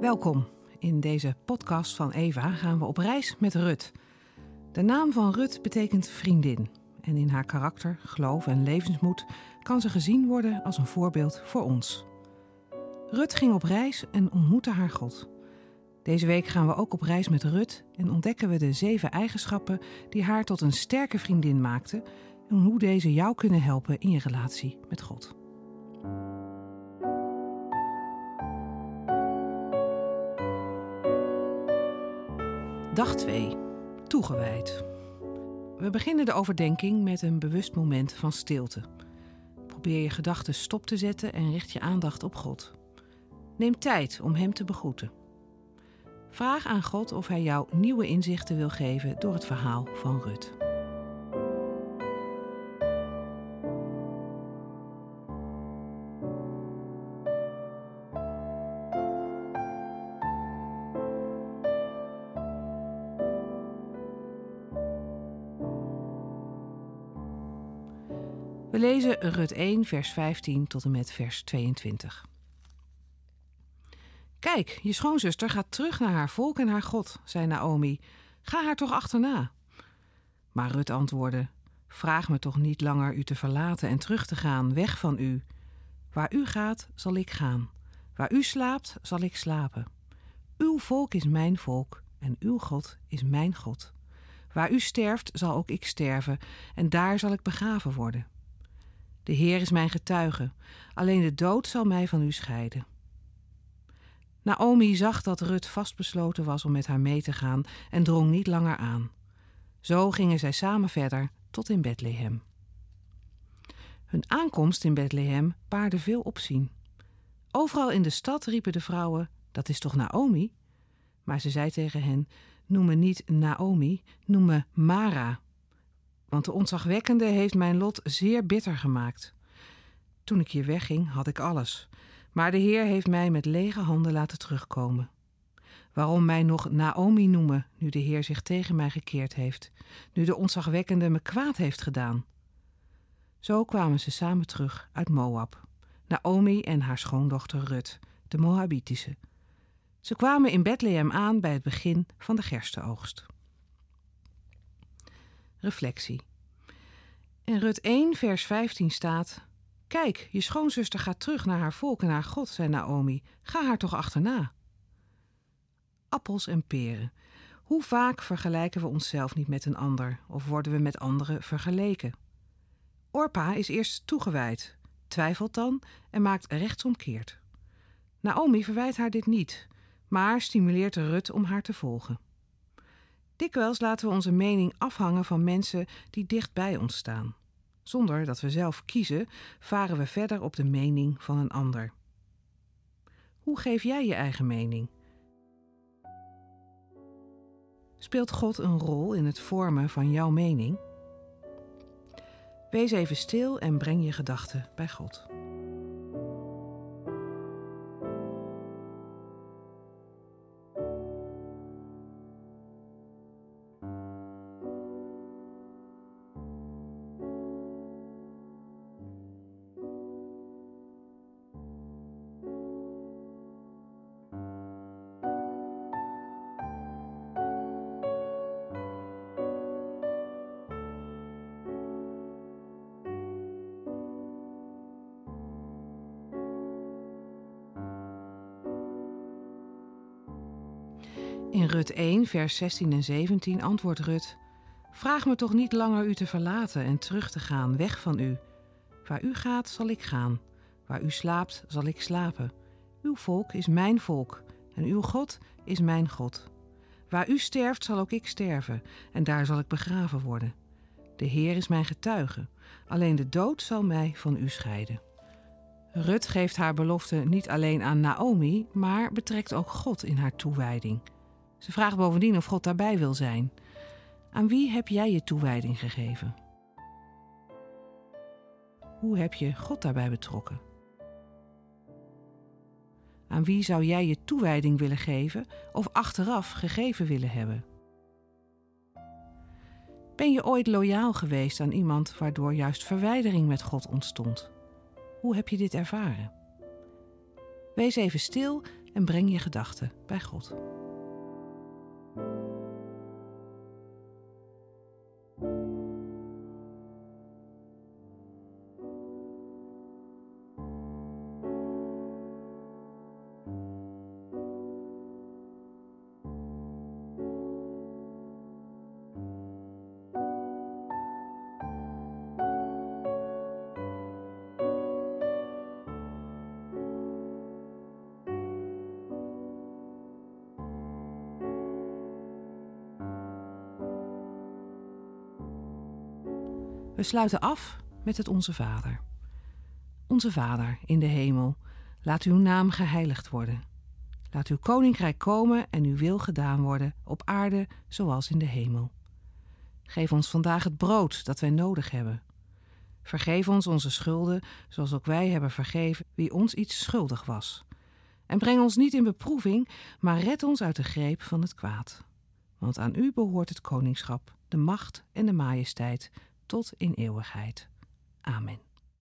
Welkom. In deze podcast van Eva gaan we op reis met Rut. De naam van Rut betekent vriendin. En in haar karakter, geloof en levensmoed kan ze gezien worden als een voorbeeld voor ons. Rut ging op reis en ontmoette haar God. Deze week gaan we ook op reis met Rut en ontdekken we de zeven eigenschappen die haar tot een sterke vriendin maakten en hoe deze jou kunnen helpen in je relatie met God. Dag 2. Toegewijd. We beginnen de overdenking met een bewust moment van stilte. Probeer je gedachten stop te zetten en richt je aandacht op God. Neem tijd om Hem te begroeten. Vraag aan God of Hij jou nieuwe inzichten wil geven door het verhaal van Rut. We lezen Rut 1, vers 15 tot en met vers 22. Kijk, je schoonzuster gaat terug naar haar volk en haar God, zei Naomi. Ga haar toch achterna. Maar Rut antwoordde: Vraag me toch niet langer u te verlaten en terug te gaan, weg van u. Waar u gaat, zal ik gaan. Waar u slaapt, zal ik slapen. Uw volk is mijn volk en uw God is mijn God. Waar u sterft, zal ook ik sterven en daar zal ik begraven worden. De Heer is mijn getuige, alleen de dood zal mij van u scheiden. Naomi zag dat Rut vastbesloten was om met haar mee te gaan en drong niet langer aan. Zo gingen zij samen verder tot in Bethlehem. Hun aankomst in Bethlehem baarde veel opzien. Overal in de stad riepen de vrouwen: Dat is toch Naomi? Maar ze zei tegen hen: Noem me niet Naomi, noem me Mara. Want de ontzagwekkende heeft mijn lot zeer bitter gemaakt. Toen ik hier wegging, had ik alles. Maar de Heer heeft mij met lege handen laten terugkomen. Waarom mij nog Naomi noemen, nu de Heer zich tegen mij gekeerd heeft, nu de ontzagwekkende me kwaad heeft gedaan? Zo kwamen ze samen terug uit Moab, Naomi en haar schoondochter Rut, de Moabitische. Ze kwamen in Bethlehem aan bij het begin van de gerstenoogst. Reflectie. In Rut 1, vers 15 staat: Kijk, je schoonzuster gaat terug naar haar volk en haar God, zei Naomi. Ga haar toch achterna. Appels en peren. Hoe vaak vergelijken we onszelf niet met een ander of worden we met anderen vergeleken? Orpa is eerst toegewijd, twijfelt dan en maakt rechtsomkeerd. Naomi verwijt haar dit niet, maar stimuleert Rut om haar te volgen. Dikwijls laten we onze mening afhangen van mensen die dicht bij ons staan. Zonder dat we zelf kiezen, varen we verder op de mening van een ander. Hoe geef jij je eigen mening? Speelt God een rol in het vormen van jouw mening? Wees even stil en breng je gedachten bij God. In Rut 1, vers 16 en 17 antwoordt Rut: Vraag me toch niet langer u te verlaten en terug te gaan, weg van u. Waar u gaat, zal ik gaan. Waar u slaapt, zal ik slapen. Uw volk is mijn volk en uw God is mijn God. Waar u sterft, zal ook ik sterven en daar zal ik begraven worden. De Heer is mijn getuige, alleen de dood zal mij van u scheiden. Rut geeft haar belofte niet alleen aan Naomi, maar betrekt ook God in haar toewijding. Ze vraagt bovendien of God daarbij wil zijn. Aan wie heb jij je toewijding gegeven? Hoe heb je God daarbij betrokken? Aan wie zou jij je toewijding willen geven of achteraf gegeven willen hebben? Ben je ooit loyaal geweest aan iemand waardoor juist verwijdering met God ontstond? Hoe heb je dit ervaren? Wees even stil en breng je gedachten bij God. We sluiten af met het Onze Vader. Onze Vader in de hemel, laat uw naam geheiligd worden. Laat uw koninkrijk komen en uw wil gedaan worden op aarde zoals in de hemel. Geef ons vandaag het brood dat wij nodig hebben. Vergeef ons onze schulden, zoals ook wij hebben vergeven wie ons iets schuldig was. En breng ons niet in beproeving, maar red ons uit de greep van het kwaad. Want aan u behoort het koningschap, de macht en de majesteit tot in eeuwigheid. Amen.